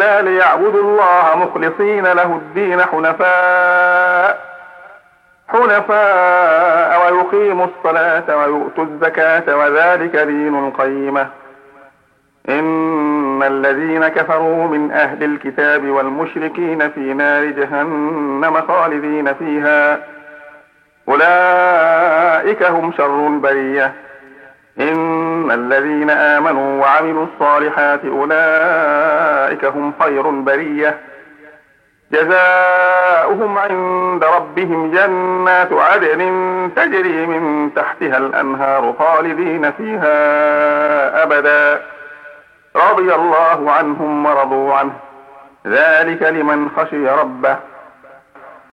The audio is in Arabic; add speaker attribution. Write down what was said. Speaker 1: إلا ليعبدوا الله مخلصين له الدين حنفاء حنفاء ويقيموا الصلاة ويؤتوا الزكاة وذلك دين القيمة إن الذين كفروا من أهل الكتاب والمشركين في نار جهنم خالدين فيها أولئك هم شر البرية الذين آمنوا وعملوا الصالحات أولئك هم خير البرية جزاؤهم عند ربهم جنات عدن تجري من تحتها الأنهار خالدين فيها أبدا رضي الله عنهم ورضوا عنه ذلك لمن خشي ربه